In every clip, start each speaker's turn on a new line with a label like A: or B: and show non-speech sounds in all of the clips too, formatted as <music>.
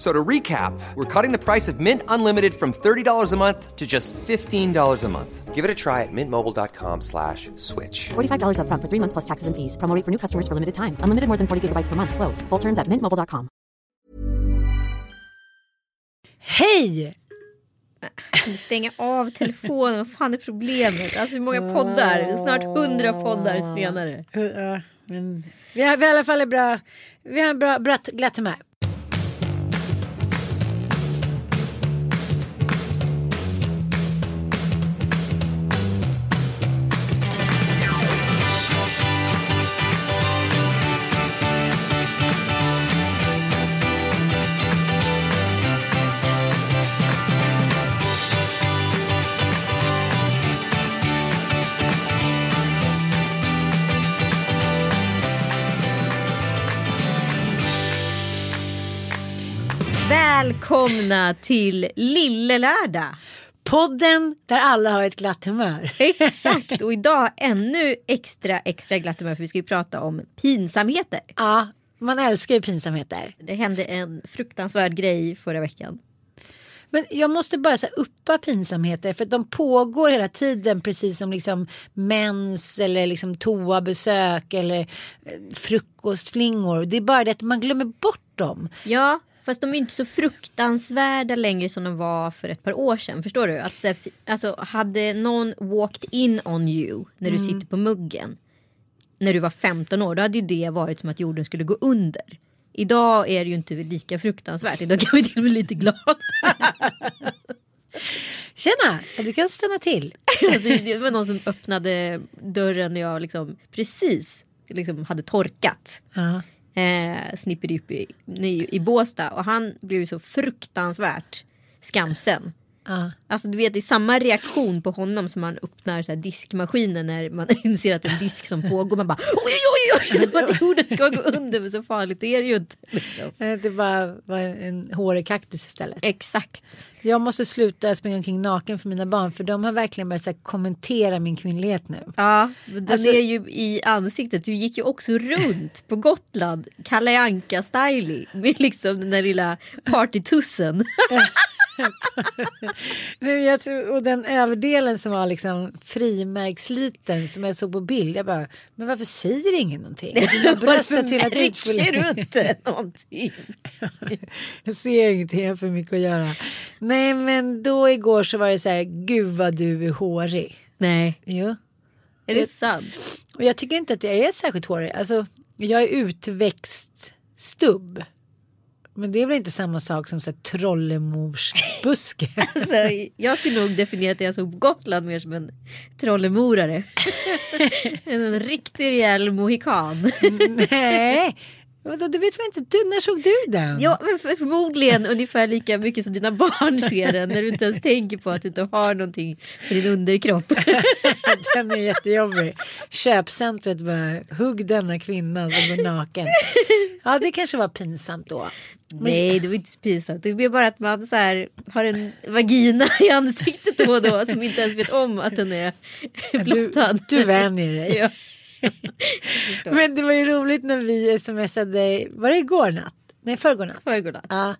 A: So to recap, we're cutting the price of Mint Unlimited from $30 a month to just $15 a month. Give it a try at mintmobile.com slash switch.
B: $45 upfront for three months plus taxes and fees. Promo rate for new customers for limited time. Unlimited more than 40 gigabytes per month. Slows. Full terms at mintmobile.com.
C: Hej!
D: Kan du stänga av telefonen? Vad fan är problemet? Alltså hur många poddar? Snart hundra poddar ah. senare.
C: Ja, men vi har, vi har i alla fall ett bra, vi har en bra, bra glatt humör.
D: Välkomna till Lille Lördag.
C: Podden där alla har ett glatt humör.
D: Exakt <laughs> och idag ännu extra extra glatt humör för vi ska ju prata om pinsamheter.
C: Ja, man älskar ju pinsamheter.
D: Det hände en fruktansvärd grej förra veckan.
C: Men jag måste bara så här, uppa pinsamheter för de pågår hela tiden precis som liksom mens eller liksom toabesök eller eh, frukostflingor. Det är bara det att man glömmer bort dem.
D: Ja, fast de är inte så fruktansvärda längre som de var för ett par år sedan. Förstår du? Att, här, alltså, hade någon walked in on you när du sitter på muggen när du var 15 år, då hade ju det varit som att jorden skulle gå under. Idag är det ju inte lika fruktansvärt. Idag kan vi till och med bli lite glada. <laughs>
C: Tjena, du kan stanna till.
D: Alltså, det var någon som öppnade dörren när jag liksom precis liksom hade torkat.
C: Ja.
D: Eh, Snippedippy i, i Båstad och han blev ju så fruktansvärt skamsen.
C: Ja.
D: Alltså du vet det är samma reaktion på honom som man öppnar så här diskmaskinen när man <laughs> inser att det är en disk som pågår. Man bara oj oj oj oj. Som att jorden ska gå under men så farligt är det ju inte. Liksom.
C: Eh, Det bara var en hårig kaktus istället.
D: Exakt.
C: Jag måste sluta springa omkring naken för mina barn för de har verkligen börjat här, kommentera min kvinnlighet nu.
D: Ja, den
C: Alltså-
D: är ju i ansiktet. Du gick ju också runt på Gotland, Kalle Anka styling med liksom den där lilla partytussen. <laughs> <laughs>
C: Nej, jag tror, och den överdelen som var liksom frimärksliten som jag såg på bild. Jag bara, men varför säger ingen någonting? Dina bröst har trillat ut för
D: märker
C: länge.
D: du inte någonting? <laughs>
C: Jag ser ingenting, jag har för mycket att göra. Nej men då igår så var det så här, gud vad du är hårig.
D: Nej,
C: Jo.
D: är det sant?
C: Och jag tycker inte att jag är särskilt hårig. Alltså, jag är utväxt stubb. Men det är väl inte samma sak som så här, trollemorsbuske. <laughs>
D: Alltså, jag skulle nog definiera att jag såg på Gotland mer som en trollemorare. <laughs> en riktig rejäl mohikan. <laughs>
C: Nej, Vadå, det vet väl inte du? När såg du den?
D: Ja, men för, förmodligen ungefär lika mycket som dina barn ser den när du inte ens tänker på att du inte har någonting för din underkropp. <laughs>
C: Den är jättejobbig. Köpcentret bara, hugg denna kvinna som går naken. Ja, det kanske var pinsamt då.
D: Nej, det var inte pinsamt. Det blir bara att man så här, har en vagina i ansiktet då och då som inte ens vet om att den är
C: Du,
D: blottad.
C: du vänjer dig.
D: Ja. <laughs>
C: Men det var ju roligt när vi smsade, var det igår natt? Nej, förrgår natt.
D: Förrgår natt.
C: Ja.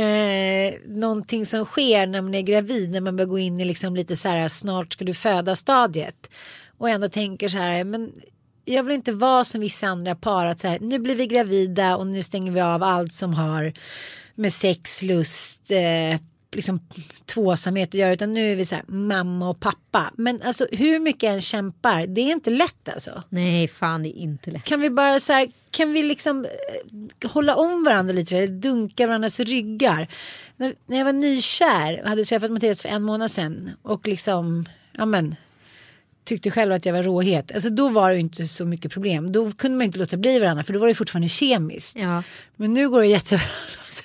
C: Eh, någonting som sker när man är gravid när man börjar gå in i liksom lite så här snart ska du föda stadiet och ändå tänker så här men jag vill inte vara som vissa andra par att så här nu blir vi gravida och nu stänger vi av allt som har med sex, lust, eh, liksom tvåsamhet att göra utan nu är vi så här mamma och pappa. Men alltså hur mycket jag än kämpar, det är inte lätt alltså.
D: Nej, fan det är inte lätt.
C: Kan vi bara så här, kan vi liksom eh, hålla om varandra lite, eller dunka varandras ryggar. När, när jag var nykär och hade träffat Mattias för en månad sedan och liksom, ja men, tyckte själv att jag var råhet. Alltså då var det ju inte så mycket problem. Då kunde man inte låta bli varandra för då var det fortfarande kemiskt.
D: Ja.
C: Men nu går det jättebra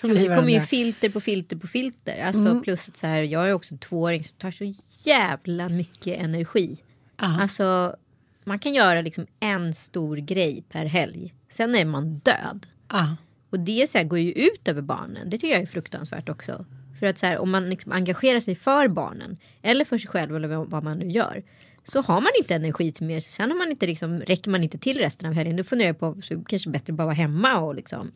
C: att låta bli
D: Det kommer ju filter på filter på filter. Alltså
C: Mm.
D: plus att så här, jag är också tvååring som tar så jävla mycket energi.
C: Ja.
D: Alltså man kan göra liksom en stor grej per helg. Sen är man död.
C: Ja.
D: Och det så här, går ju ut över barnen. Det tycker jag är fruktansvärt också. För att så här, om man liksom engagerar sig för barnen eller för sig själv eller vad vad man nu gör. Så har man inte energi till mer. Sen har man inte liksom, räcker man inte till resten av helgen. Då funderar jag på så kanske bättre bara vara hemma och liksom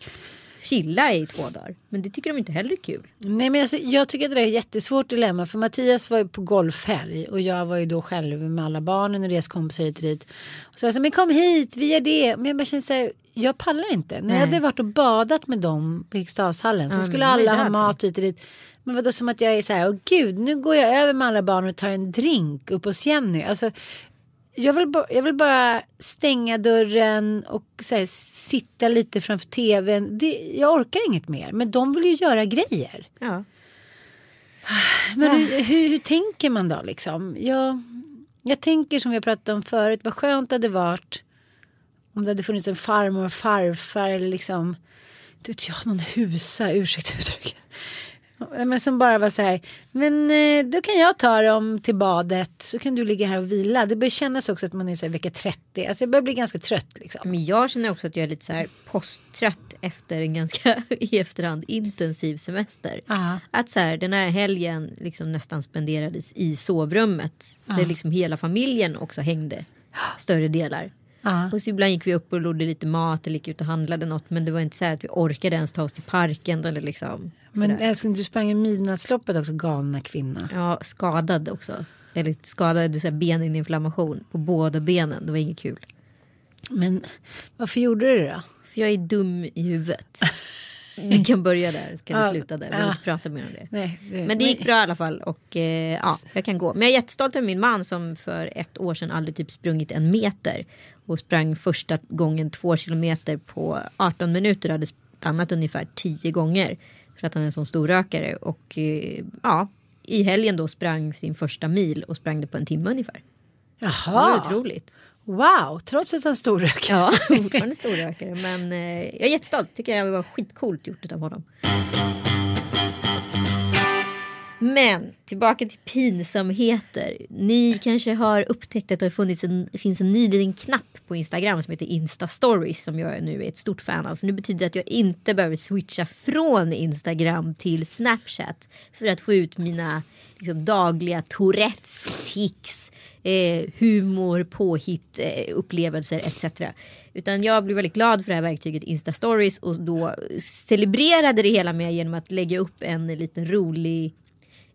D: chilla i två dagar. Men det tycker de inte heller är kul.
C: Nej, men alltså, jag tycker att det är ett jättesvårt dilemma. För Mattias var ju på golfhelg och jag var ju då själv med alla barnen och deras kompisar hit och dit. Och så jag här, men kom hit, vi gör det. Men jag bara känner så här, jag pallar inte. När jag hade varit och badat med dem på Eriksdalshallen så
D: Ja,
C: skulle alla ha mat hit och dit. Men vadå som att jag är så här, åh gud, nu går jag över med alla barn och tar en drink upp hos Jenny. Alltså, jag vill, bara, jag vill bara stänga dörren och här, sitta lite framför tvn. Det, jag orkar inget mer. Men de vill ju göra grejer.
D: Ja.
C: Men hur, hur, hur tänker man då liksom? Jag, jag tänker som har pratat om förut. Vad skönt det hade varit. Om det hade funnits en farmor och farfar eller liksom. inte vet jag, någon husa, ursäkta uttrycket. Men som bara var så här. Men eh, då kan jag ta dem till badet. Så kan du ligga här och vila. Det börjar kännas också att man är så här vecka 30. Alltså jag börjar bli ganska trött liksom.
D: Men jag känner också att jag är lite så här posttrött efter en ganska <laughs> i efterhand intensiv semester.
C: Ja.
D: Att så här, den här helgen liksom nästan spenderades i sovrummet. Där liksom hela familjen också hängde större delar.
C: Ja.
D: Och så ibland gick vi upp och lodde lite mat eller gick ut och handlade något. Men det var inte så här att vi orkade ens ta oss till parken eller liksom.
C: Men älskling, du sprang ju midnattsloppet också, galna kvinna.
D: Ja, skadad också. Eller skadade så här beninflammation på båda benen. Det var inget kul.
C: Men varför gjorde du det då?
D: För jag är dum i huvudet. <laughs> Vi kan börja där, så kan det
C: Ja,
D: sluta där. Vi
C: ja.
D: behöver inte prata mer om det.
C: Nej, du-
D: Men det gick bra i alla fall och eh, ja, jag kan gå. Men jag är jättestolt över min man som för ett år sedan aldrig typ sprungit en meter. Och sprang första gången två kilometer på 18 minuter och hade stannat ungefär 10 gånger. För att han är en sån storrökare. Och eh, ja, i helgen då sprang sin första mil och sprang det på en timme ungefär. Det var
C: Jaha,
D: otroligt.
C: wow, trots att han storröker.
D: Ja, fortfarande storrökare. Men eh, jag är jättestolt. Tycker det var skitcoolt gjort av honom. Men tillbaka till pinsamheter. Ni kanske har upptäckt att det har funnits en, finns en ny liten knapp på Instagram som heter Insta Stories som jag nu är ett stort fan av. För nu betyder det att jag inte behöver switcha från Instagram till Snapchat för att få ut mina liksom, dagliga Tourettes, tics, eh, humor, påhitt, eh, upplevelser etc. Utan jag blev väldigt glad för det här verktyget Insta Stories och då celebrerade det hela med genom att lägga upp en liten rolig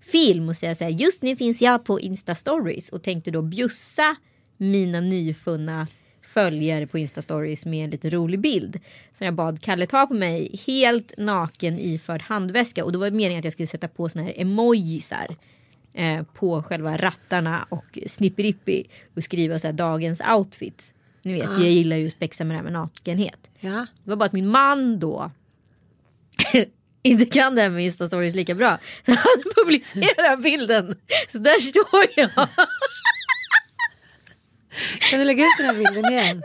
D: film och säga så här just nu finns jag på Insta Stories och tänkte då bjussa mina nyfunna följare på Insta Stories med en lite rolig bild som jag bad Kalle ta på mig helt naken iförd handväska och då var det meningen att jag skulle sätta på såna här emojisar eh, på själva rattarna och snipperippi och skriva så här dagens outfit. Ni vet, jag gillar ju att spexa med det här med nakenhet.
C: Ja.
D: Det var bara att min man då inte kan det här med Insta-stories lika bra. Så han publicerar bilden. Så där står jag.
C: Kan du lägga ut den här bilden igen?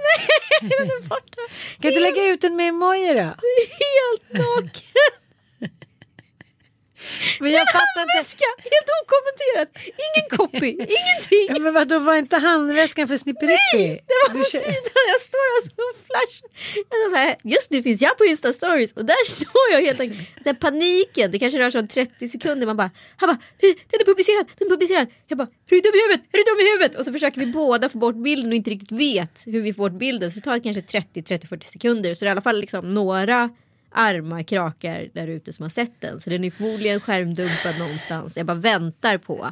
C: <laughs> Kan du lägga ut den med emoji då?
D: Helt naken.
C: Men jag fattar inte.
D: Väska, helt okommenterat. Ingen copy, <laughs> ingenting.
C: Men vadå, var inte handväskan för snipperippi?
D: Det var
C: Du
D: på
C: kö-
D: sidan, jag står alltså och flash. Jag sa så här, just nu finns jag på Insta stories och där <laughs> står jag helt enkelt. Den paniken, det kanske rör sig om 30 sekunder. Man bara, han bara, "Det- den är publicerad, den är publicerad. Jag bara, är du dum i huvudet? Är du dum i huvudet? Och så försöker vi båda få bort bilden och inte riktigt vet hur vi får bort bilden. Så det tar kanske 30, 30, 40 sekunder. Så det är i alla fall liksom några arma krakar där ute som har sett den. Så den är förmodligen skärmdumpad någonstans. Jag bara väntar på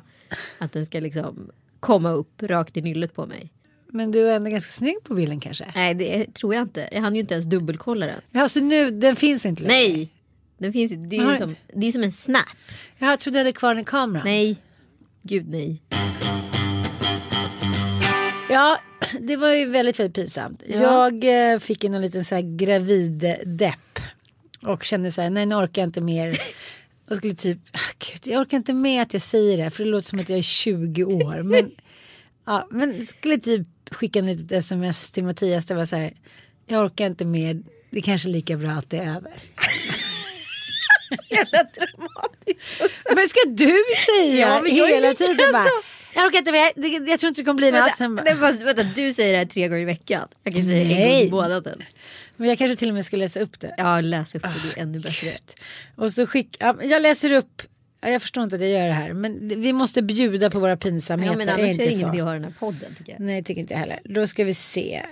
D: att den ska liksom komma upp rakt i nyllet på mig.
C: Men du är ändå ganska snygg på bilden kanske?
D: Nej det tror jag inte. Jag hann ju inte ens dubbelkolla den.
C: Ja, så nu, den finns inte längre?
D: Nej! Den finns inte. Det är ju som, det är som en snap.
C: Jag trodde du hade kvar den i kameran.
D: Nej. Gud nej.
C: Ja, det var ju väldigt, väldigt pinsamt. Jag eh, fick en liten så här gravid-depp. Och kände så här, nej nu orkar jag inte mer. <laughs> Och skulle typ, ah, gud, jag orkar inte med att jag säger det. För det låter som att jag är 20 år. Men <laughs> Ja, men skulle typ skicka ett litet sms till Mattias. Det var så här. Jag orkar inte mer. Det är kanske är lika bra att det är över. <laughs>
D: Jävla dramatiskt.
C: Men ska du säga
D: Ja,
C: hela tiden bara. Jag orkar inte mer. Det- Jag tror inte det kommer bli något.
D: Vänta,
C: bara,
D: vänta, du säger det här tre gånger i veckan. Jag kanske säger en gång i månaden.
C: Men jag kanske till och med ska läsa upp det.
D: Ja, läs upp det, det är ännu bättre.
C: Och så skick, ja, jag läser upp. Ja, jag förstår inte att jag gör det här. Men vi måste bjuda på våra pinsamheter.
D: Ja, men annars är
C: inte
D: det ingen idé att ha den här podden tycker jag.
C: Nej, tycker inte jag heller. Då ska vi se.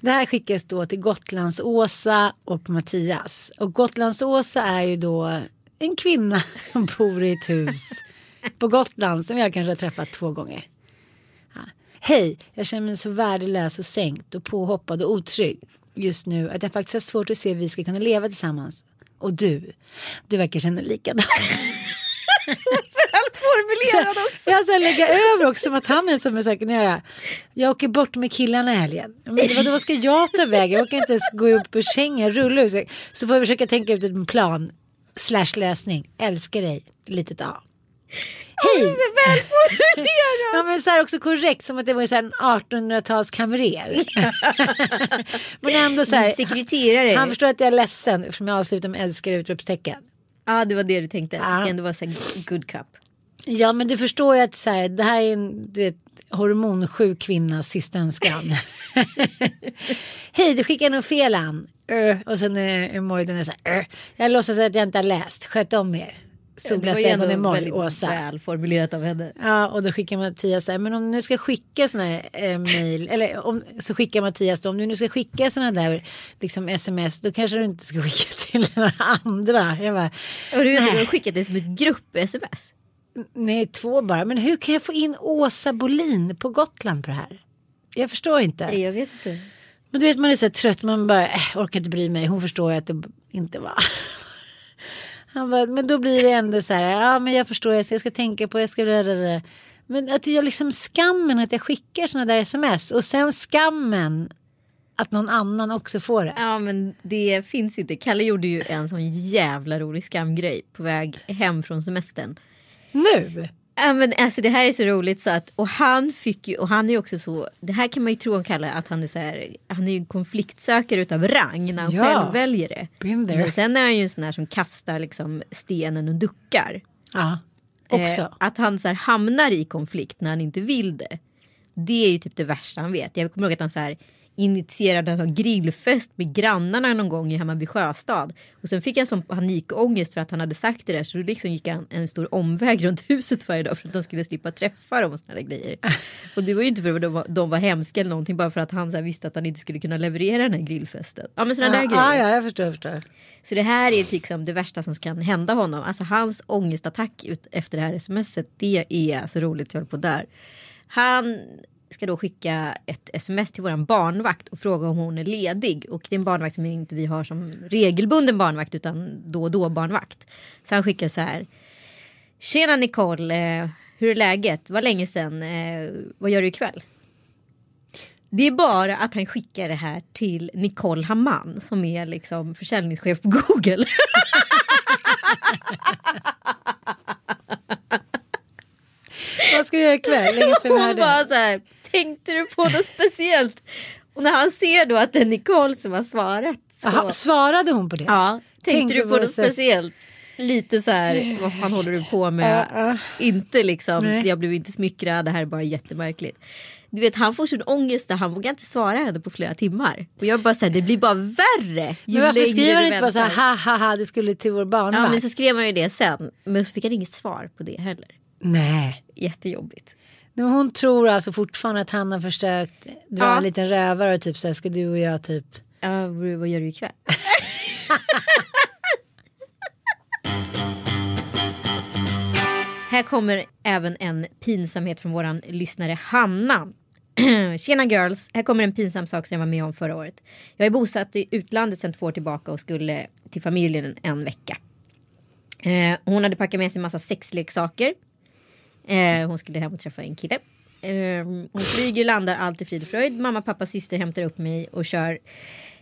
C: Det här skickas då till Gotlands-Åsa och Mattias. Och Gotlands-Åsa är ju då en kvinna som bor i ett hus på Gotland som jag kanske har träffat två gånger. Ja. Hej, jag känner mig så värdelös och sänkt och påhoppad och otrygg just nu att jag faktiskt har svårt att se hur vi ska kunna leva tillsammans. Och du, du verkar känna likadant.
D: Formulerad
C: Så jag här lägga över också som att han är som en göra. Jag åker bort med killarna i helgen. Men vad, ska jag ta vägen? Jag orkar inte ens gå upp ur sängen, rulla ur sig. Så får jag försöka tänka ut en plan. Slash lösning. Älskar dig. Litet A. Hej! Ja men så här också korrekt som att det var så en 1800-tals kamrer. men ändå så här.
D: Sekreterare.
C: Han förstår att jag är ledsen eftersom jag avslutar med älskar utropstecken.
D: Ja, det var det du tänkte. Det
C: Ja.
D: ska ändå vara så här good cup.
C: Ja men du förstår ju att så här, det här är en du vet, hormonsjuk kvinnas sista önskan. <laughs> Hej du skickar nog fel an. Ö, och sen är emojin är så här. Ö. Jag låtsas att jag inte har läst. Sköt om er. Solglasögon emoji
D: väldigt
C: Åsa.
D: väl formulerat av henne.
C: Ja och då skickar Mattias så här. Men om nu ska skicka såna här eh, mail. Eller om, så skickar Mattias då. Om du nu ska skicka såna där liksom sms. Då kanske du inte ska <laughs> skicka till några andra. Jag bara.
D: Och du har skickat det som ett grupp-sms.
C: Nej, två bara. Men hur kan jag få in Åsa Bolin på Gotland på det här? Jag förstår inte.
D: Nej, Jag vet inte.
C: Men du vet man är så här trött. Man bara äh, orkar inte bry mig. Hon förstår ju att det inte var. Han bara, men då blir det ändå så här. Ja men jag förstår. Jag ska, jag ska tänka på. Jag ska. Men att jag liksom skammen att jag skickar såna där sms. Och sen skammen. Att någon annan också får det.
D: Ja men det finns inte. Kalle gjorde ju en sån jävla rolig skamgrej på väg hem från semestern.
C: Nu.
D: Ja men alltså det här är så roligt så att och han fick ju och han är ju också så. Det här kan man ju tro om Kalle att han är så här. Han är ju konfliktsökare utav rang när han
C: Ja.
D: själv väljer det. Men sen är han ju en sån här som kastar liksom stenen och duckar.
C: Ja. Också.
D: Eh, att han så här hamnar i konflikt när han inte vill det. Det är ju typ det värsta han vet. Jag kommer ihåg att han så här initierade en grillfest med grannarna någon gång i Hammarby sjöstad. Och sen fick han sån panikångest för att han hade sagt det där så då liksom gick han en stor omväg runt huset varje dag för att han skulle slippa träffa dem och såna där grejer. <laughs> Och det var ju inte för att de var, de var hemska eller någonting bara för att han så visste att han inte skulle kunna leverera den här grillfesten. Ja men såna där
C: ja,
D: grejer.
C: ja, ja, jag förstår. Jag förstår.
D: Så det här är liksom det värsta som kan hända honom. Alltså hans ångestattack ut efter det här smset. Det är så roligt jag håller på där. Han ska då skicka ett sms till våran barnvakt och fråga om hon är ledig. Och det är en barnvakt som inte vi har som regelbunden barnvakt utan då och då barnvakt. Så han skickar så här. Tjena Nicole, eh, hur är läget? Vad länge sedan, eh, vad gör du ikväll? Det är bara att han skickar det här till Nicole Hamman som är liksom försäljningschef på Google. <laughs>
C: Vad ska du göra ikväll?
D: Hon bara så här, tänkte du på något speciellt? Och när han ser då att det är Nicole som har svarat. Så,
C: Jaha, svarade hon på det?
D: ja, tänkte,
C: Tänkte
D: du
C: på
D: något
C: sätt.
D: speciellt? Lite så här, vad fan håller du på med?
C: Ja, ja.
D: Inte liksom,
C: Nej.
D: jag blev inte smickrad, det här är bara jättemärkligt. Du vet han får sån ångest där han vågar inte svara henne på flera timmar. Och jag bara säger det blir bara värre.
C: Men varför skriver han inte bara så här ha ha ha det skulle till vår barnvakt?
D: Ja men så skrev han ju det sen. Men så fick han inget svar på det heller.
C: Nej.
D: Jättejobbigt.
C: Hon tror alltså fortfarande att han har försökt dra
D: Ja.
C: en liten rövare och typ så här ska du och jag typ.
D: Ja, vad gör du ikväll? <laughs> Här kommer även en pinsamhet från våran lyssnare Hanna. <clears throat> Tjena girls, här kommer en pinsam sak som jag var med om förra året. Jag är bosatt i utlandet sedan två år tillbaka och skulle till familjen en, vecka. Eh, hon hade packat med sig en massa sexleksaker. Eh, hon skulle hem och träffa en kille. Eh, hon flyger, landar allt i frid och fröjd. Mamma, pappa, syster hämtar upp mig och kör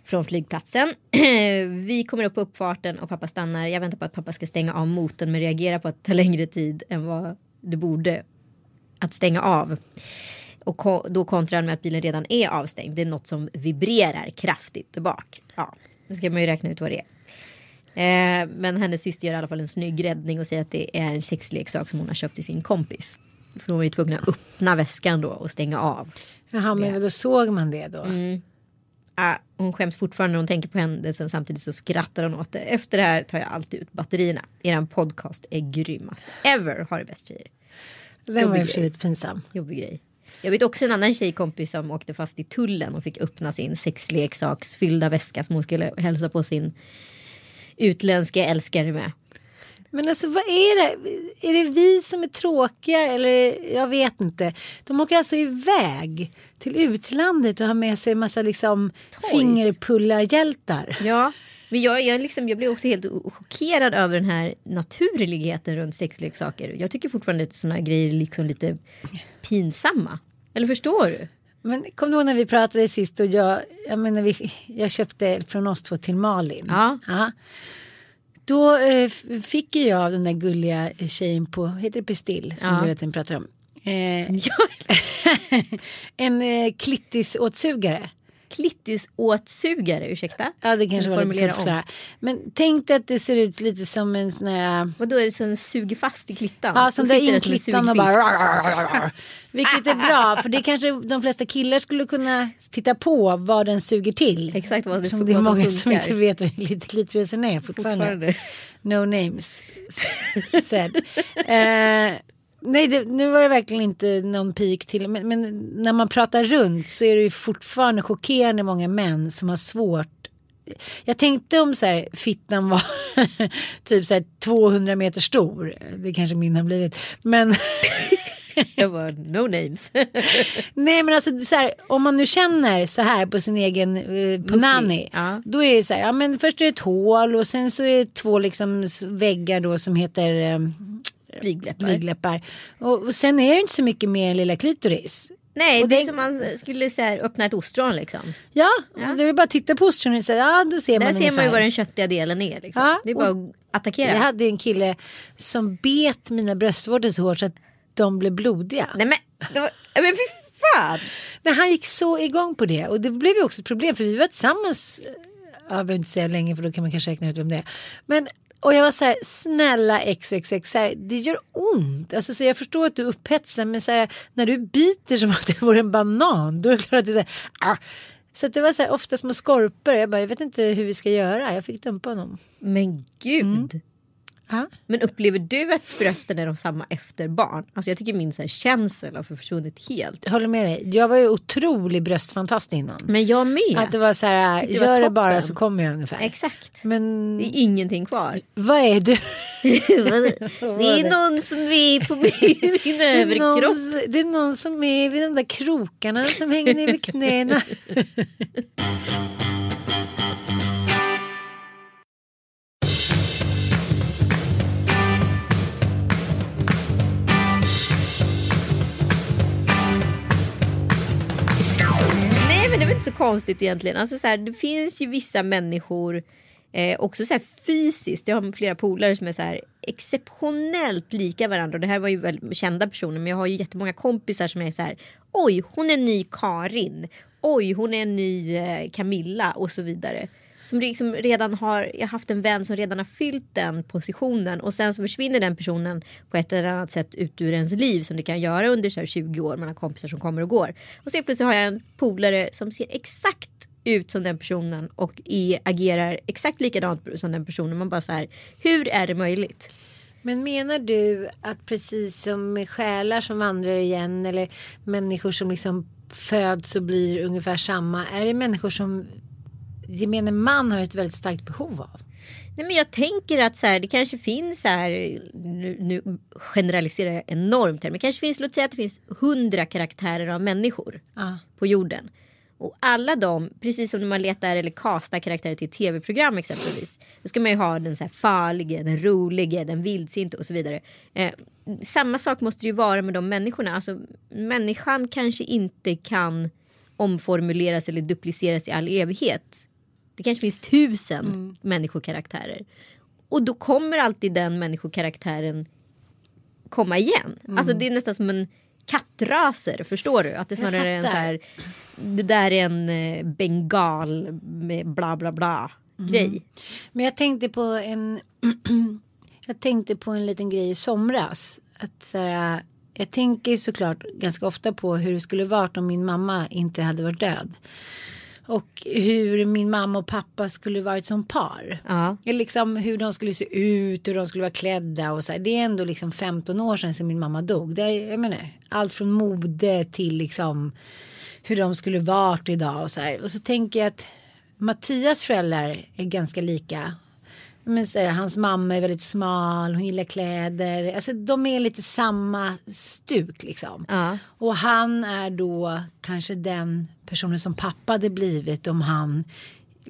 D: från flygplatsen. <clears throat> Vi kommer upp på uppfarten och pappa stannar. Jag väntar på att pappa ska stänga av motorn men reagerar på att det tar längre tid än vad det borde att stänga av. Och ko- då kontrar han med att bilen redan är avstängd. Det är något som vibrerar kraftigt där bak. Ja, det ska man ju räkna ut vad det är. Eh, men hennes syster gör i alla fall en snygg räddning och säger att det är en sexleksak som hon har köpt till sin kompis. För hon var ju tvungen att öppna väskan då och stänga av.
C: Jaha, men då såg man det då?
D: Ah, hon skäms fortfarande när hon tänker på händelsen samtidigt så skrattar hon åt det. Efter det här tar jag alltid ut batterierna. Eran podcast är grymmast. Ever har det bäst tjejer.
C: Den var i och för sig lite pinsam.
D: Jobbig grej. Jag vet också en annan tjejkompis som åkte fast i tullen och fick öppna sin sexleksaksfyllda väska som hon skulle hälsa på sin utländska älskare med.
C: Men alltså vad är det? Är det vi som är tråkiga eller jag vet inte. De åker alltså iväg till utlandet och har med sig en massa liksom
D: Toys.
C: fingerpullarhjältar.
D: Ja, men jag, jag, liksom, jag blir också helt chockerad över den här naturligheten runt sexleksaker. Jag tycker fortfarande att sådana grejer är liksom lite pinsamma. Eller förstår du?
C: Men kom du ihåg när vi pratade sist och jag, jag, menar, vi, jag köpte från oss två till Malin.
D: Ja.
C: Då eh, fick jag av den där gulliga tjejen på, heter det Pistill som
D: Ja.
C: du vet den pratar om. Eh, <laughs> en eh, klittisåtsugare.
D: Klittisåtsugare, ursäkta?
C: Ja det kanske var lite svårt att förklara. Men tänk dig att det ser ut lite som en sån här
D: Vadå är det som suger fast i klittan?
C: Ja, som drar in
D: som
C: klittan och bara... <laughs> Vilket är bra, för det kanske de flesta killar skulle kunna titta på vad den suger till.
D: Exakt vad det, vad
C: det är
D: som
C: många som
D: funkar.
C: inte vet vad klitorisen är fortfarande.
D: Fortfarande.
C: No names said. Eh, nej, det, nu var det verkligen inte någon pik till. Men, men när man pratar runt så är det ju fortfarande chockerande många män som har svårt jag tänkte om så här, fittan var <laughs> typ så här 200 meter stor. Det kanske min har blivit. Men <laughs>
D: Jag var no names. <laughs>
C: nej men alltså så här, om man nu känner så här på sin egen eh, punani.
D: Ja.
C: Då är det så här, ja men först är det ett hål och sen så är det två liksom väggar då som heter eh,
D: Blygdläppar.
C: blygdläppar. Och, och sen är det inte så mycket mer än lilla klitoris.
D: Nej,
C: Och
D: det är
C: det-
D: som man skulle så här, öppna ett ostron liksom.
C: Ja, och då är det bara att titta på ostronet och säga, ja då ser
D: Där
C: man
D: ser man ju vad den köttiga delen är. Liksom.
C: Ja,
D: det är bara att attackera.
C: Jag hade en kille som bet mina bröstvårtor så hårt så att de blev blodiga.
D: Nej men, var, men fy fan.
C: Nej, han gick så igång på det och det blev ju också ett problem för vi var tillsammans, eh, jag behöver inte säga länge för då kan man kanske räkna ut vem det är. Men och jag var så här, snälla XXX, så här, det gör ont. Alltså, så jag förstår att du är upphetsad men så här, när du biter som att det vore en banan då är det klart att det är så här, ah. Så det var så här, ofta små skorpor. Jag bara, jag vet inte hur vi ska göra. Jag fick dumpa honom.
D: Men gud.
C: Mm. Ja.
D: Men upplever du att brösten är de samma efter barn? Alltså jag tycker min så här, känsel har försvunnit helt.
C: Jag håller med dig. Jag var ju otrolig bröstfantast innan.
D: Men jag med.
C: Att det var så här,
D: det
C: gör det bara så kommer jag ungefär.
D: Exakt.
C: Men
D: Det är ingenting kvar. <laughs>
C: vad är du? <laughs>
D: det är någon som är på min, min <laughs>
C: Det är,
D: överkropp.
C: någon, det är någon som är vid de där krokarna som hänger ner vid knäna.
D: Konstigt egentligen. Alltså, så här, det finns ju vissa människor eh, också så här, fysiskt. Jag har flera polare som är så här, exceptionellt lika varandra. Och det här var ju väl kända personer men jag har ju jättemånga kompisar som är så här. Oj hon är ny Karin. Oj hon är ny eh, Camilla och så vidare. Som liksom redan har, jag har haft en vän som redan har fyllt den positionen och sen så försvinner den personen på ett eller annat sätt ut ur ens liv som det kan göra under så här 20 år. Man har kompisar som kommer och går. Och sen plötsligt har jag en polare som ser exakt ut som den personen och är, agerar exakt likadant som den personen. Man bara så här, hur är det möjligt?
C: Men menar du att precis som med själar som vandrar igen eller människor som liksom föds och blir ungefär samma. Är det människor som gemene man har ett väldigt starkt behov av?
D: Nej, men jag tänker att så här, det kanske finns så här, nu, nu generaliserar jag enormt här, men kanske finns, låt säga att det finns hundra karaktärer av människor
C: Ja.
D: på jorden. Och alla de, precis som när man letar eller kastar karaktärer till tv-program exempelvis. Då ska man ju ha den så här farlige, den rolige, den vildsinte och så vidare. Eh, samma sak måste det ju vara med de människorna. Alltså, människan kanske inte kan omformuleras eller dupliceras i all evighet. Det kanske finns tusen människokaraktärer. Och då kommer alltid den människokaraktären komma igen. Alltså det är nästan som en kattraser. Förstår du? Att det snarare är en så här. Det där är en eh, bengal med bla bla bla
C: Mm.
D: grej.
C: Men jag tänkte på en. <clears throat> jag tänkte på en liten grej i somras. Att så här, jag tänker såklart ganska ofta på hur det skulle varit om min mamma inte hade varit död. Och hur min mamma och pappa skulle varit som par.
D: Ja.
C: Eller liksom hur de skulle se ut, hur de skulle vara klädda och så här. Det är ändå liksom 15 år sedan, sedan min mamma dog. Det är, jag menar, allt från mode till liksom hur de skulle varit idag och så här. Och så tänker jag att Mattias föräldrar är ganska lika. Men så här, hans mamma är väldigt smal, hon gillar kläder. Alltså de är lite samma stuk liksom.
D: Ja.
C: Och han är då kanske den personen som pappa hade blivit om han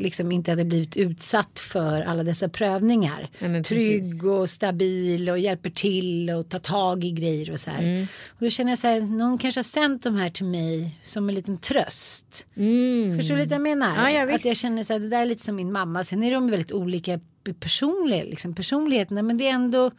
C: liksom inte hade blivit utsatt för alla dessa prövningar.
D: Ja,
C: Trygg
D: precis.
C: och stabil och hjälper till och tar tag i grejer och så här.
D: Mm.
C: Och då känner jag så här, någon kanske har sänt de här till mig som en liten tröst. Förstår du lite vad jag menar?
D: Mm. Ja, ja,
C: att jag känner så här, det där är lite som min mamma. Sen är de väldigt olika personliga, liksom, personligheterna. Men det är ändå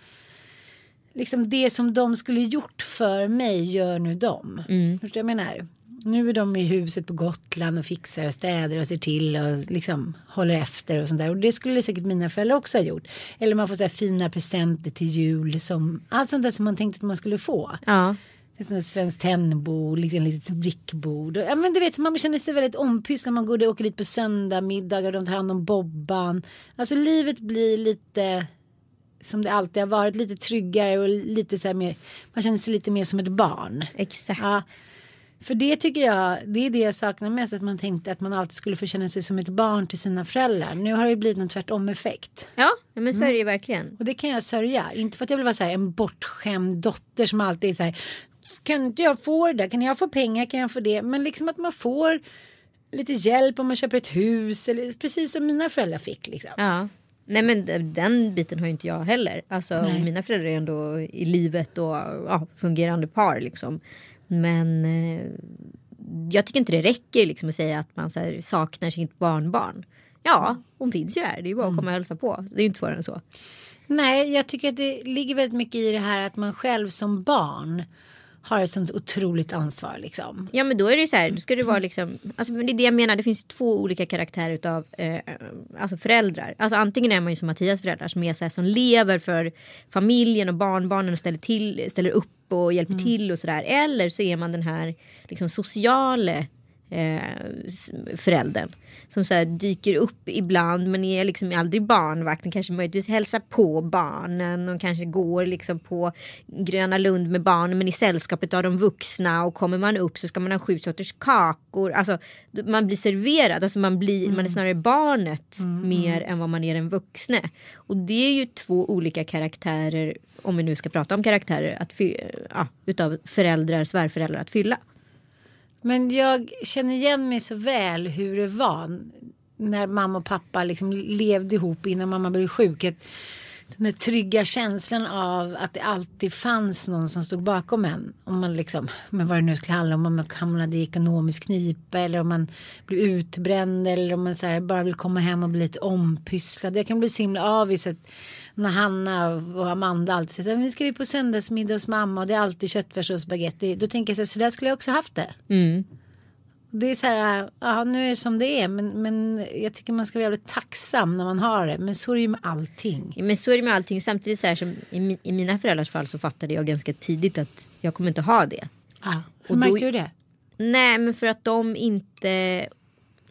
C: liksom det som de skulle gjort för mig gör nu de.
D: Mm.
C: Förstår du vad jag menar? Nu är de i huset på Gotland och fixar och städar och ser till och liksom håller efter och sånt där. Och det skulle säkert mina föräldrar också ha gjort. Eller man får så här fina presenter till jul som allt sånt där som man tänkte att man skulle få.
D: Ja.
C: Svenskt tennbord, liksom litet brickbord. Ja, men du vet, man känner sig väldigt ompysslad man går och åker dit på söndag middagar och de tar hand om Bobban. Alltså livet blir lite som det alltid har varit, lite tryggare och lite så här mer, man känner sig lite mer som ett barn.
D: Exakt.
C: Ja, för det tycker jag, det är det jag saknar mest, att man tänkte att man alltid skulle få känna sig som ett barn till sina föräldrar. Nu har det blivit någon tvärtom effekt.
D: Ja, men
C: Mm.
D: så är det ju verkligen.
C: Och det kan jag sörja. Inte för att jag vill vara så här, en bortskämd dotter som alltid är så här. Kan inte jag få det där? Kan jag få pengar? Kan jag få det? Men liksom att man får lite hjälp om man köper ett hus. Eller precis som mina föräldrar fick. Liksom.
D: Ja. Nej men den biten har ju inte jag heller. Alltså mina föräldrar är ändå i livet och ja, fungerande par liksom. Men eh, jag tycker inte det räcker liksom att säga att man här, saknar sitt barnbarn. Ja, hon finns ju här. Det är ju bara att komma och hälsa på. Det är ju inte svårare än så.
C: Nej, jag tycker att det ligger väldigt mycket i det här att man själv som barn har ett sånt otroligt ansvar. Liksom.
D: Ja men då är det ju så här, då ska det vara liksom, alltså men det är det jag menar, det finns två olika karaktärer utav eh, alltså föräldrar. Alltså antingen är man ju som Mattias föräldrar som är så här, som lever för familjen och barnbarnen och ställer, till, ställer upp och hjälper till och sådär. Eller så är man den här liksom sociale eh, föräldern. Som så dyker upp ibland men är liksom aldrig barnvakten. Kanske möjligtvis hälsar på barnen och kanske går liksom på Gröna Lund med barnen men i sällskapet av de vuxna och kommer man upp så ska man ha sju sorters kakor. Alltså man blir serverad, alltså man, blir, man är snarare barnet mer än vad man är den vuxne. Och det är ju två olika karaktärer, om vi nu ska prata om karaktärer, att ja, utav föräldrar, svärföräldrar att fylla.
C: Men jag känner igen mig så väl hur det var när mamma och pappa liksom levde ihop innan mamma blev sjuk. Den där trygga känslan av att det alltid fanns någon som stod bakom en. Om man liksom, men vad det nu skulle handla om, om man hamnade i ekonomisk knipa eller om man blev utbränd eller om man så här bara vill komma hem och bli lite ompysslad. Jag kan bli så himla avis att när Hanna och Amanda alltid säger så här, "Men ska vi på söndagsmiddag hos mamma och det är alltid köttfärs och spagetti. Då tänker jag så här, så där skulle jag också haft det. Det är så här, ja nu är det som det är men, men jag tycker man ska vara jävligt tacksam när man har det. Men så är det ju med allting.
D: Men så är det med allting. Samtidigt så här som i, i mina föräldrars fall så fattade jag ganska tidigt att jag kommer inte ha det.
C: Ja, hur
D: Och då-
C: märkte du det?
D: Nej men för att de inte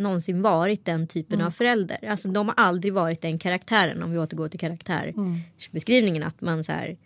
D: någonsin varit den typen av förälder. Alltså de har aldrig varit den karaktären om vi återgår till karaktärsbeskrivningen. Att man så här.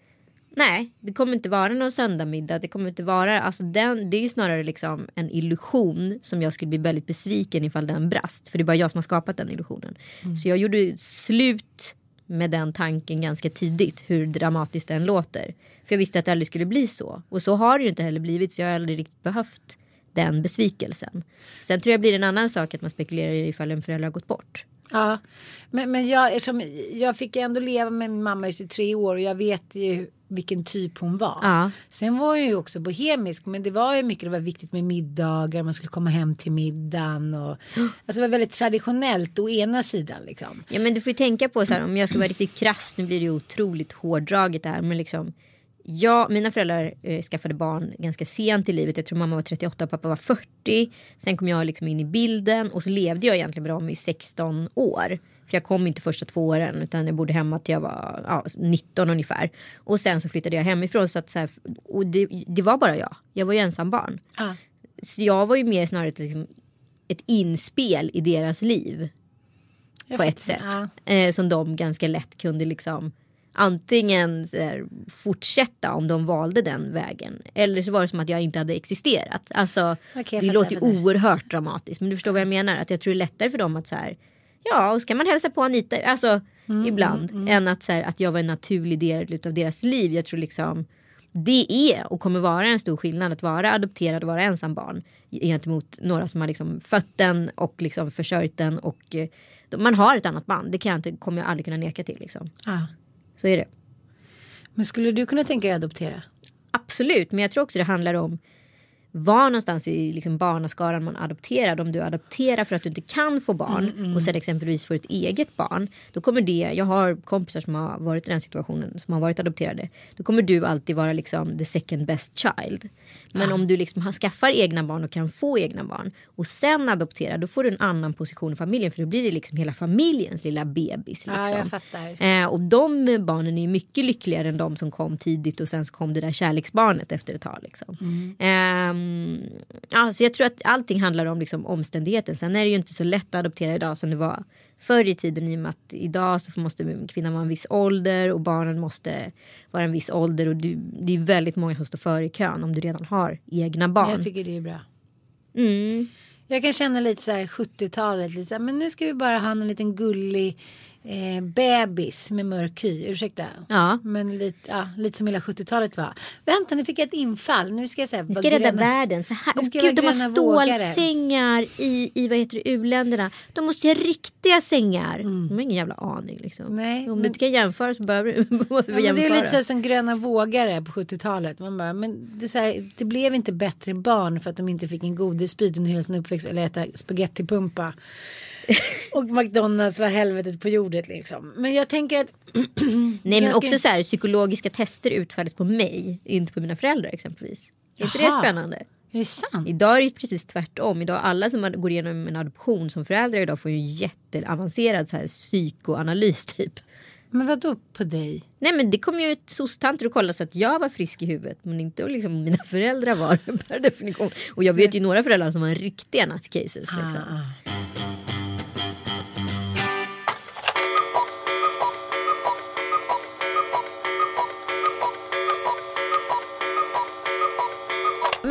D: Nej, det kommer inte vara någon söndagmiddag. Det kommer inte vara, alltså den, det är ju snarare liksom en illusion som jag skulle bli väldigt besviken ifall den brast. För det är bara jag som har skapat den illusionen. Så jag gjorde slut med den tanken ganska tidigt, hur dramatiskt den låter. För jag visste att det aldrig skulle bli så. Och så har det ju inte heller blivit, så jag har aldrig riktigt behövt den besvikelsen. Sen tror jag blir en annan sak att man spekulerar i ifall en förälder har gått bort.
C: Ja, men, men jag, jag fick ändå leva med min mamma i 23 år och jag vet ju vilken typ hon var.
D: Ja.
C: Sen var jag ju också bohemisk men det var ju mycket, det var viktigt med middagar, man skulle komma hem till middagen och <gasps> alltså det var väldigt traditionellt å ena sidan liksom.
D: Ja men du får ju tänka på så här om jag ska vara riktigt krass, nu blir det ju otroligt hårdraget det här men liksom Ja, mina föräldrar eh, skaffade barn ganska sent i livet. Jag tror mamma var 38 och pappa var 40. Sen kom jag liksom in i bilden och så levde jag egentligen med dem i 16 år. För jag kom inte första två åren utan jag bodde hemma till jag var ja, 19 ungefär. Och sen så flyttade jag hemifrån. Så att, så här, och det, det var bara jag. Jag var ju ensam barn.
C: Ja.
D: Så jag var ju mer snarare ett, liksom, ett inspel i deras liv.
C: Jag
D: på ett sätt.
C: Ja.
D: Eh, som de ganska lätt kunde liksom antingen så här, fortsätta om de valde den vägen. Eller så var det som att jag inte hade existerat. Alltså,
C: jag
D: det låter
C: fattar.
D: oerhört dramatiskt. Men du förstår vad jag menar. Att jag tror det är lättare för dem att så här. Ja, och ska man hälsa på Anita. Alltså
C: Mm,
D: ibland. Än att, så här, att jag var en naturlig del av deras liv. Jag tror liksom. Det är och kommer vara en stor skillnad att vara adopterad och vara ensam barn. Gentemot några som har liksom fött den och liksom försörjt den. Och eh, man har ett annat band. Det kan jag inte, kommer jag aldrig kunna neka till. Liksom.
C: Ja.
D: Så är det.
C: Men skulle du kunna tänka dig att adoptera?
D: Absolut, men jag tror också det handlar om var någonstans i liksom barnaskaran man adopterar. Om du adopterar för att du inte kan få barn och sen exempelvis får ett eget barn. Då kommer det, jag har kompisar som har varit i den situationen som har varit adopterade. Då kommer du alltid vara liksom the second best child. Men om du liksom skaffar egna barn och kan få egna barn och sen adopterar då får du en annan position i familjen för då blir det liksom hela familjens lilla bebis. Liksom.
C: Ja, jag fattar.
D: Eh, och de barnen är mycket lyckligare än de som kom tidigt och sen så kom det där kärleksbarnet efter ett tag. Liksom. Ehm, alltså jag tror att allting handlar om liksom, omständigheten. Sen är det ju inte så lätt att adoptera idag som det var förr i tiden i och med att idag så måste kvinnan vara en viss ålder och barnen måste vara en viss ålder och du, det är väldigt många som står före i kön om du redan har egna barn.
C: Jag tycker det är bra.
D: Mm.
C: Jag kan känna lite så här 70-talet, lite så här, men nu ska vi bara ha en liten gullig eh, bebis med mörk hy. Ursäkta.
D: Ja.
C: Men lite, ja, lite som hela 70-talet var. Vänta, nu fick jag ett infall. Nu ska jag säga.
D: Vi ska rädda världen. Så här.
C: Nu ska
D: gud, de har
C: gröna
D: stålsängar i, i vad heter det, u-länderna. De måste ha riktiga sängar. De har ingen jävla aning. Liksom.
C: Mm. Nej,
D: Om
C: men-
D: du inte kan jämföra så behöver du <laughs> måste
C: Ja, men det är
D: jämföra.
C: lite så här som gröna vågare på 70-talet. Man bara, men det, här, det blev inte bättre barn för att de inte fick en godisbit under hela sin uppväxt eller äta spagettipumpa. <laughs> Och McDonalds var helvetet på jordet liksom. Men jag tänker att <clears throat>
D: Nej men också så här psykologiska tester utfärdas på mig. Inte på mina föräldrar exempelvis. Är inte det spännande?
C: är det sant?
D: Idag är det precis tvärtom. Idag alla som går igenom en adoption som föräldrar idag får ju en jätteavancerad så här psykoanalys <laughs> typ.
C: Men vad då på dig?
D: Nej men det kom ju ett soc-tanter och kollade så att jag var frisk i huvudet men inte liksom mina <laughs> föräldrar var per definition. Och jag vet ju några föräldrar som har riktiga nutcases. Liksom.
C: Ah,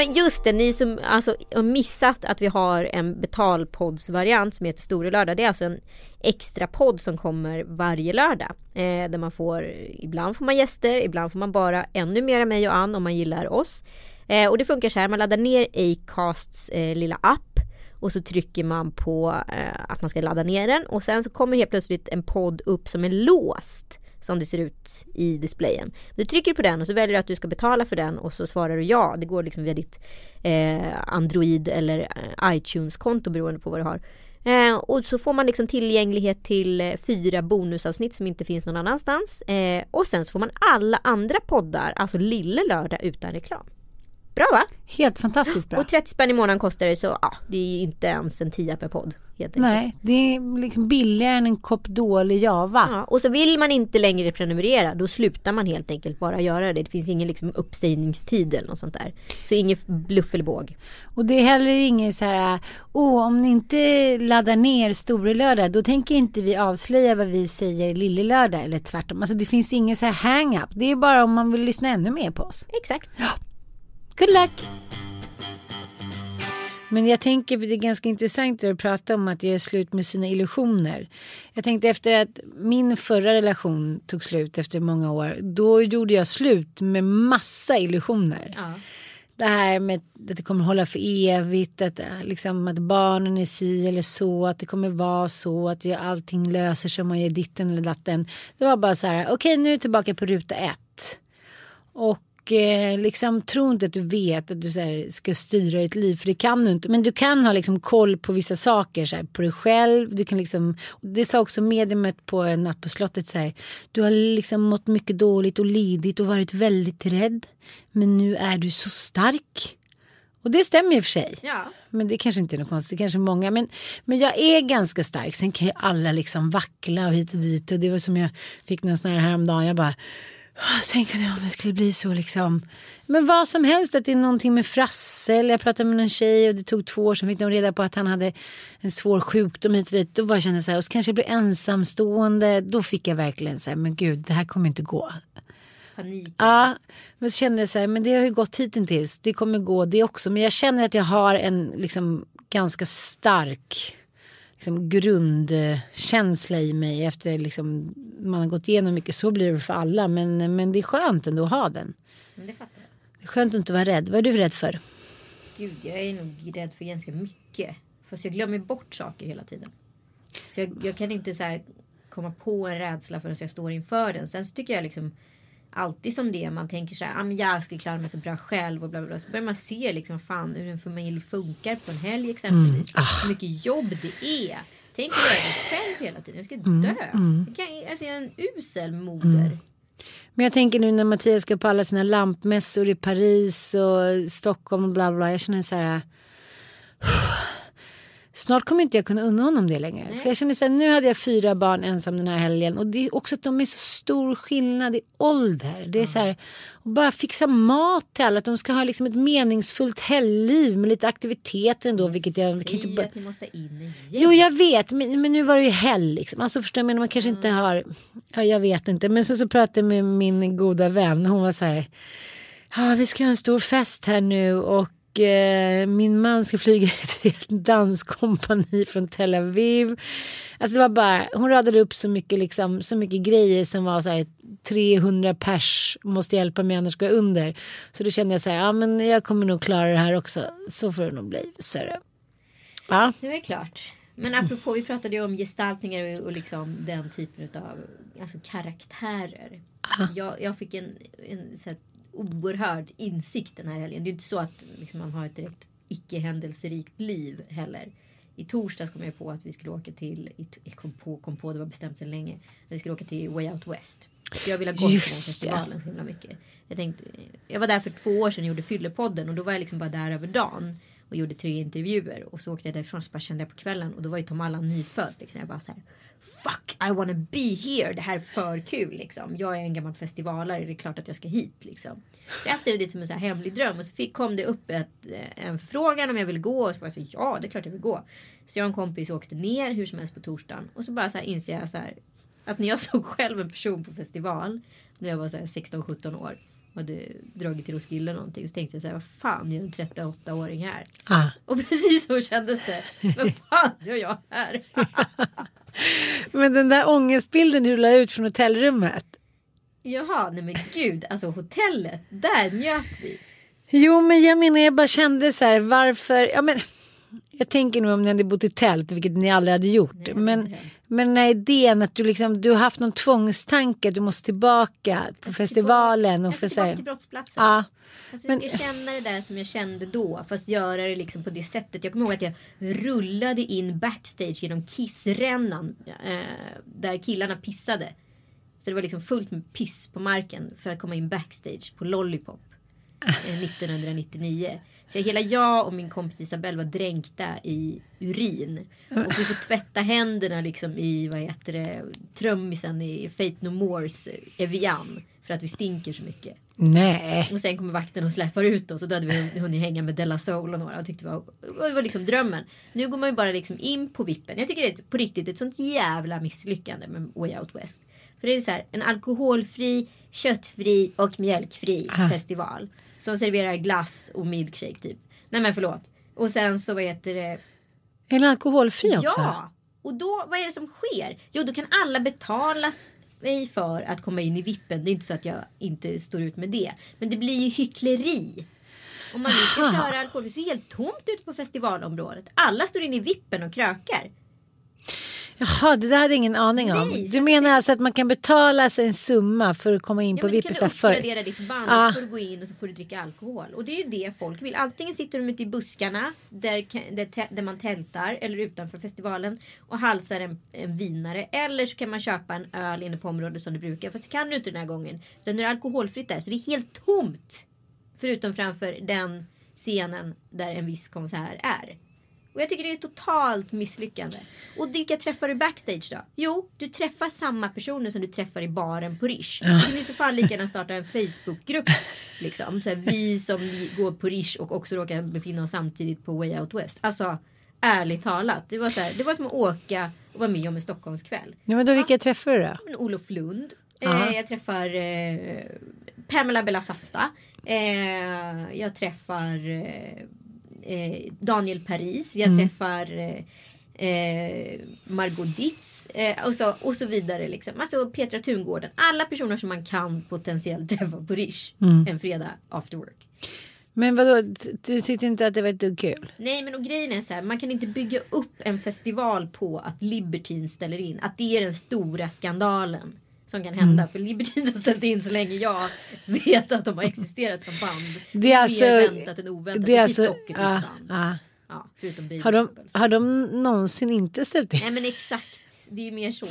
D: Men just det, ni som alltså, har missat att vi har en betalpoddsvariant som heter Store lördag. Det är alltså en extra podd som kommer varje lördag. Eh, där man får, ibland får man gäster, ibland får man bara ännu mer av mig och Ann om man gillar oss. Eh, och det funkar så här, man laddar ner Acasts eh, lilla app och så trycker man på eh, att man ska ladda ner den och sen så kommer helt plötsligt en podd upp som är låst som det ser ut i displayen. Du trycker på den och så väljer du att du ska betala för den och så svarar du ja. Det går liksom via ditt eh, Android eller eh, iTunes-konto beroende på vad du har. Eh, och så får man liksom tillgänglighet till eh, fyra bonusavsnitt som inte finns någon annanstans. Eh, och sen så får man alla andra poddar, alltså Lille Lördag utan reklam. Bra va?
C: Helt fantastiskt bra.
D: Och 30 spänn i månaden kostar det så ja, det är inte ens en tia per podd. Helt enkelt.
C: Nej, det är liksom billigare än en kopp dålig java.
D: Ja, och så vill man inte längre prenumerera då slutar man helt enkelt bara göra det. Det finns ingen liksom uppsägningstid eller något sånt där. Så inget bluff eller båg.
C: Och det är heller inget så här, åh om ni inte laddar ner Storelördag då tänker inte vi avslöja vad vi säger Lillelördag eller tvärtom. Alltså det finns ingen så här hang-up. Det är bara om man vill lyssna ännu mer på oss.
D: Exakt.
C: Good luck! Men jag tänker, det är ganska intressant det du pratar om att göra slut med sina illusioner. Jag tänkte efter att min förra relation tog slut efter många år, då gjorde jag slut med massa illusioner.
D: Ja.
C: Det här med att det kommer hålla för evigt, att, liksom, att barnen är si eller så, att det kommer vara så, att jag- allting löser sig om man gör ditten eller datten. Det var bara så här, okej nu är jag tillbaka på ruta ett. Och Och eh, liksom tro inte att du vet att du så här, ska styra ditt liv för det kan du inte. Men du kan ha liksom koll på vissa saker så här, på dig själv. Du kan liksom, det sa också mediumet på en natt på slottet så här. Du har liksom mått mycket dåligt och lidit och varit väldigt rädd. Men nu är du så stark. Och det stämmer i och för sig.
D: Ja.
C: Men det kanske inte är något konstigt, kanske många. Men, men jag är ganska stark. Sen kan ju alla liksom vackla och hit och dit. Och det var som jag fick någon sån här häromdagen. Jag bara, "Åh, tänk om det skulle bli så liksom. Men vad som helst, att det är någonting med Frasse. Eller jag pratade med någon tjej och det tog två år sedan fick de reda på att han hade en svår sjukdom hit och dit. Då bara kände jag så här, och så kanske jag blir ensamstående. Då fick jag verkligen så här, men gud, det här kommer inte gå.
D: Panik.
C: Ja, men så kände jag så här, men det har ju gått hittills. Det kommer gå det också. Men jag känner att jag har en liksom ganska stark liksom, grundkänsla i mig efter liksom, man har gått igenom mycket. Så blir det för alla. Men, men det är skönt ändå att ha den.
D: Men det fattar jag.
C: Det är skönt att inte vara rädd. Vad är du rädd för?
D: Gud, jag är nog rädd för ganska mycket. Fast jag glömmer bort saker hela tiden. Så jag, jag kan inte så komma på en rädsla förrän jag står inför den. Sen så tycker jag liksom alltid som det man tänker så här, ah, men jag ska klara mig så bra själv och bla bla bla. Så börjar man se liksom fan hur en familj funkar på en helg exempelvis. Hur mycket jobb det är. Tänk göra det själv hela tiden. Jag ska dö. Jag, kan, alltså, jag är en usel moder.
C: Men jag tänker nu när Mattias ska på alla sina lampmässor i Paris och Stockholm och bla bla. Jag känner så här. Snart kommer inte jag kunna unna honom det längre. För jag känner så här, nu hade jag fyra barn ensam den här helgen. Och det är också att de är så stor skillnad i ålder. Det är så här, bara fixa mat till alla. Att de ska ha liksom ett meningsfullt helgliv med lite aktiviteter ändå. Vilket jag kan inte bara...
D: att ni måste in igen.
C: Jo jag vet men, men nu var det ju helg liksom. Alltså förstår jag men man kanske inte har. Ja jag vet inte. Men sen så pratade jag med min goda vän. Hon var så här. Ja vi ska ha en stor fest här nu och eh, min man ska flyga <laughs> till ett danskompani från Tel Aviv. Alltså det var bara, hon radade upp så mycket liksom, så mycket grejer som var så här 300 pers måste hjälpa mig annars går jag under. Så då kände jag så här, ja men jag kommer nog klara det här också. Så får det nog bli. Så det. Ja.
D: Det är klart. Men apropå, vi pratade ju om gestaltningar och, och liksom den typen av alltså, karaktärer. Jag, jag fick en, en så här, oerhörd insikt den här helgen. Det är inte så att liksom, man har ett direkt icke händelserikt liv heller. I torsdags kom jag på att vi skulle åka till, jag kom på, kom på, det var bestämt sedan länge. Vi skulle åka till Way Out West. Jag ville ha gått på
C: Just det.
D: festivalen så himla mycket. Jag, tänkte, jag var där för två år sedan och gjorde Fyllepodden och då var jag liksom bara där över dagen. Och gjorde tre intervjuer och så åkte jag därifrån så bara kände jag på kvällen och då var ju Tom Allan nyfödd. Liksom. Jag bara så här, Fuck I wanna be here. Det här är för kul liksom. Jag är en gammal festivalare. Det är klart att jag ska hit liksom. Så jag haft det lite som en så hemlig dröm. Och så fick, kom det upp ett, eh, en förfrågan om jag ville gå. Och så var jag så ja det är klart jag vill gå. Så jag och en kompis åkte ner hur som helst på torsdagen. Och så bara så här inser jag så här. Att när jag <laughs> såg själv en person på festival. När jag var så här 16-17 år. Och hade dragit till Roskilde eller någonting. Så tänkte jag så här. Vad fan gör en 38-åring här?
C: Ah.
D: Och precis så kändes det. Vad fan gör jag här? <laughs> <laughs>
C: Men den där ångestbilden du la ut från hotellrummet.
D: Jaha, nej men gud. Alltså hotellet, där njöt vi.
C: Jo men jag menar jag bara kände så här varför. Ja, men, jag tänker nu om ni hade bott i tält vilket ni aldrig hade gjort.
D: Nej,
C: men. Men den här idén att du liksom du har haft någon tvångstanke du måste tillbaka på festivalen. Och
D: Jag
C: för
D: ska tillbaka
C: här,
D: till brottsplatsen.
C: ja,
D: Alltså, jag
C: Men-
D: ska känna det där som jag kände då. Fast göra det liksom på det sättet. Jag kommer ihåg att jag rullade in backstage genom kissrännan. Eh, där killarna pissade. Så det var liksom fullt med piss på marken för att komma in backstage på Lollipop. Eh, <laughs> 1999. Så hela jag och min kompis Isabelle var dränkta i urin. Och vi får tvätta händerna liksom i vad heter det, trummisen i Fate No Mores eh, Evian. För att vi stinker så mycket.
C: nej.
D: Och sen kommer vakten och släpper ut oss och då hade vi hunnit hänga med Della Soul och några och tyckte det var, det var liksom drömmen. Nu går man ju bara liksom in på vippen. Jag tycker det är på riktigt ett sånt jävla misslyckande med Way Out West. För det är så här en alkoholfri, köttfri och mjölkfri festival. Som serverar glass och milkshake typ. Nej men förlåt. Och sen så vad heter det.
C: Är den alkoholfri också?
D: Ja! Och då, vad är det som sker? Jo, då kan alla betalas mig för att komma in i vippen. Det är inte så att jag inte står ut med det. Men det blir ju hyckleri. Om man nu ska köra alkohol. Det ser helt tomt ut på festivalområdet. Alla står inne i vippen och krökar.
C: Jaha, det där hade jag ingen aning om.
D: Nej,
C: du menar alltså att man kan betala sig en summa för att komma in
D: Ja,
C: på
D: men du kan
C: för...
D: uppgradera ditt band
C: Ja.
D: och så får du gå in och så får du dricka alkohol. Och det är ju det folk vill. Antingen sitter de ute i buskarna där, där, där man tältar eller utanför festivalen och halsar en, en vinare. Eller så kan man köpa en öl inne på området som du brukar. Fast det kan du inte den här gången. Utan nu är det alkoholfritt där så det är helt tomt. Förutom framför den scenen där en viss konsert är. Och jag tycker det är totalt misslyckande. Och vilka träffar du backstage då? Jo, du träffar samma personer som du träffar i baren på Rish. Du kan för fan lika gärna starta en Facebookgrupp. Liksom. Så här, vi som går på Rish och också råkar befinna oss samtidigt på Way Out West. Alltså, ärligt talat. Det var, så här, det var som att åka och vara med om en Stockholmskväll.
C: Ja, men då, vilka träffar du då?
D: Men Olof Lund.
C: Ja.
D: Eh, jag träffar eh, Pamela Bella Fasta. Eh, jag träffar eh, Daniel Paris. Jag träffar eh, eh, Margot Ditz. Eh, och, så, och så vidare. Liksom. Alltså Petra Tungården. Alla personer som man kan potentiellt <laughs> träffa på Rish en fredag after work.
C: Men vadå, du tyckte inte att det var ett dugg kul?
D: Nej men och grejen är så här, man kan inte bygga upp en festival på att Libertine ställer in. Att det är den stora skandalen som kan hända. För Libertines har ställt in så länge jag vet att de har existerat som band.
C: Det är alltså...
D: Mer väntat än oväntat.
C: Det är alltså...
D: dock ett
C: Ja,
D: förutom Baby
C: Har, de, har de någonsin inte ställt in?
D: Nej men exakt. Det är mer så.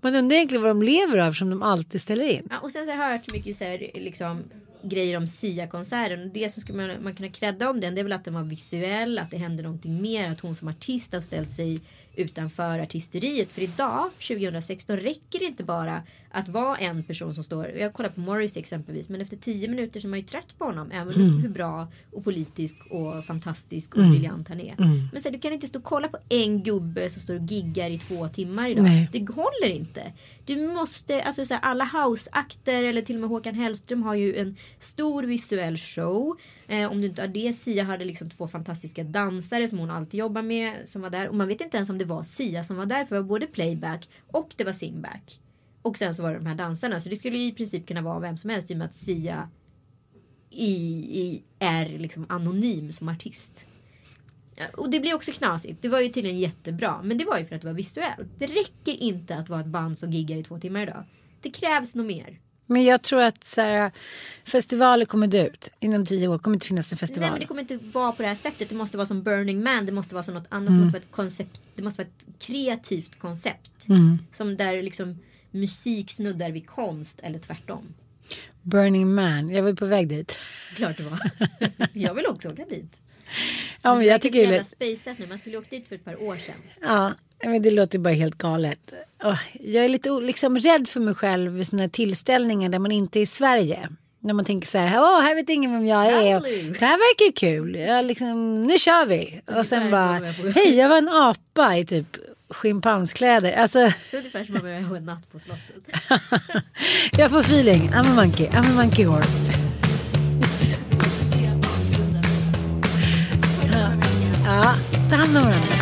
C: Man undrar egentligen vad de lever av som de alltid ställer in.
D: Ja, och sen så har jag hört så mycket så här, liksom, grejer om Sia-konserten. Det som skulle man, man kunna credda om den det är väl att den var visuell, att det hände någonting mer, att hon som artist har ställt sig utanför artisteriet. För idag, 2016, räcker det inte bara att vara en person som står. Jag kollar på Morris exempelvis, men efter tio minuter så är man ju trött på honom. Även hur bra och politisk och fantastisk och briljant han är. Men så du kan inte stå och kolla på en gubbe som står och giggar i två timmar idag.
C: Nej.
D: Det håller inte. Du måste, alltså så här, alla houseakter eller till och med Håkan Hellström har ju en stor visuell show. Eh, om du inte har det, Sia hade liksom två fantastiska dansare som hon alltid jobbar med som var där. Och man vet inte ens om det var Sia som var där för det var både playback och det var singback. Och sen så var det de här dansarna. Så det skulle ju i princip kunna vara vem som helst i och med att Sia i, i, är liksom anonym som artist. Och det blir också knasigt. Det var ju tydligen jättebra. Men det var ju för att det var visuellt. Det räcker inte att vara ett band som giggar i två timmar idag. Det krävs nog mer.
C: Men jag tror att så här, festivaler kommer dö ut. Inom tio år kommer inte finnas en festival.
D: Nej men det kommer inte vara på det här sättet. Det måste vara som Burning Man. Det måste vara som något annat.
C: Mm.
D: Det måste vara ett koncept. Det måste vara ett kreativt koncept.
C: Mm.
D: Som där liksom musik snuddar vid konst eller tvärtom.
C: Burning Man, jag var på väg dit.
D: Klart det var. <laughs> jag vill också åka dit.
C: Ja, men jag tycker det är
D: spacet nu. Man skulle åkt dit för ett par år sedan.
C: ja, men det låter bara helt galet. Jag är lite liksom rädd för mig själv vid sådana här tillställningar där man inte är i Sverige. När man tänker så här, Åh, här vet ingen vem jag är.
D: Hallå.
C: Det här verkar ju kul. Jag liksom, nu kör vi. Och sen bara,
D: jag
C: hej jag var en apa i typ schimpanskläder. Alltså,
D: Det är ungefär som att vara en natt på slottet. <laughs>
C: jag får feeling. I'm a monkey. I'm a monkey whore. Ja, ta